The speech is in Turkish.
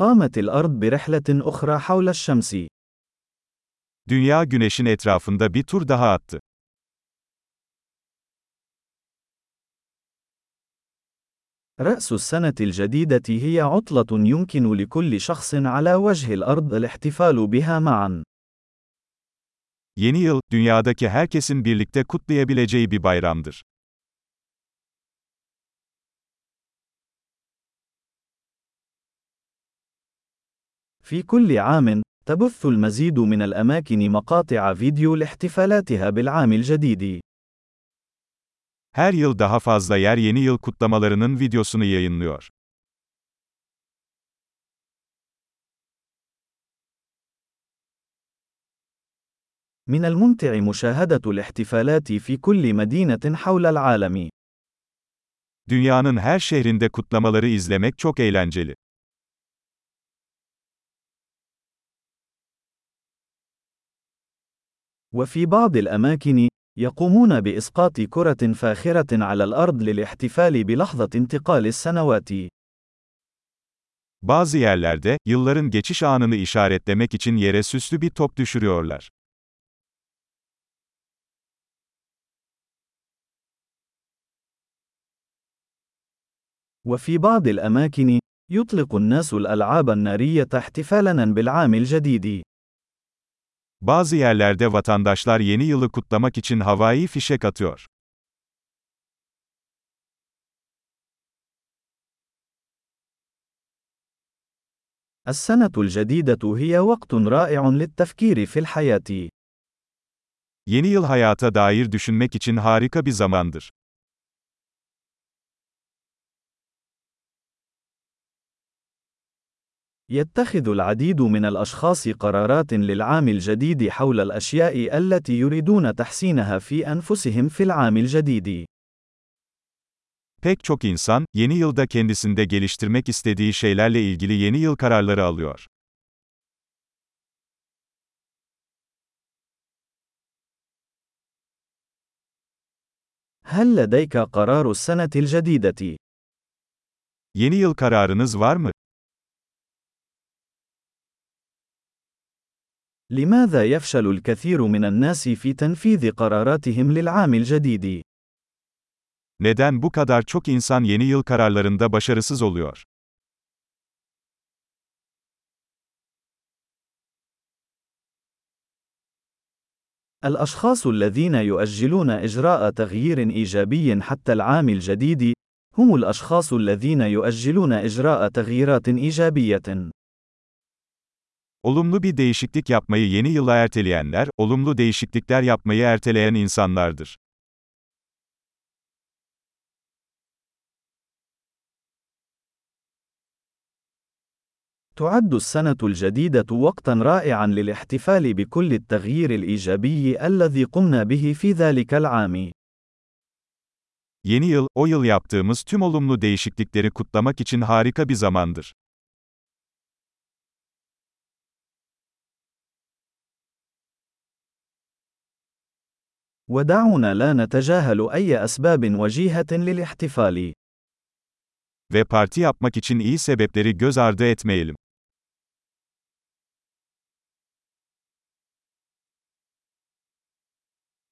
قامت الأرض برحلة أخرى حول الشمس. Dünya güneşin etrafında bir tur daha attı. رأس السنة الجديدة هي عطلة يمكن لكل شخص على وجه الأرض الاحتفال بها معا. Yeni yıl, dünyadaki herkesin birlikte kutlayabileceği bir bayramdır. في كل عام، تبث المزيد من الأماكن مقاطع فيديو لاحتفالاتها بالعام الجديد. Her yıl daha fazla yer yeni yıl kutlamalarının videosunu yayınlıyor. من الممتع مشاهدة الاحتفالات في كل مدينة حول العالم. Dünyanın her şehrinde kutlamaları izlemek çok eğlenceli. وفي بعض الأماكن، يقومون بإسقاط كرة فاخرة على الأرض للاحتفال بلحظة انتقال السنوات. Bazı yerlerde, yılların geçiş anını işaretlemek için yere süslü bir top düşürüyorlar. وفي بعض الأماكن، يطلق الناس الألعاب النارية احتفالاً بالعام الجديد. Bazı yerlerde vatandaşlar yeni yılı kutlamak için havai fişek atıyor. السنة الجديدة هي وقت رائع للتفكير في الحياة. Yeni yıl hayata dair düşünmek için harika bir zamandır. يتخذ العديد من الأشخاص قرارات للعام الجديد حول الأشياء التي يريدون تحسينها في أنفسهم في العام الجديد. Pek çok insan, yeni yılda kendisinde geliştirmek istediği şeylerle ilgili yeni yıl kararları alıyor. هل لديك قرار السنة الجديدة؟ Yeni yıl kararınız var mı? لماذا يفشل الكثير من الناس في تنفيذ قراراتهم للعام الجديد؟ Neden bu kadar çok insan yeni yıl kararlarında başarısız oluyor? الأشخاص الذين يؤجلون إجراء تغيير إيجابي حتى العام الجديد، هم الأشخاص الذين يؤجلون إجراء تغييرات إيجابية. Olumlu bir değişiklik yapmayı yeni yıla erteleyenler, olumlu değişiklikler yapmayı erteleyen insanlardır. تعد السنة الجديدة وقتًا رائعًا للاحتفال بكل التغيير الإيجابي الذي قمنا به في ذلك العام. Yeni yıl, o yıl yaptığımız tüm olumlu değişiklikleri kutlamak için harika bir zamandır. ودعونا لا نتجاهل أي أسباب وجيهة للاحتفال. Ve parti yapmak için iyi sebepleri göz ardı etmeyelim.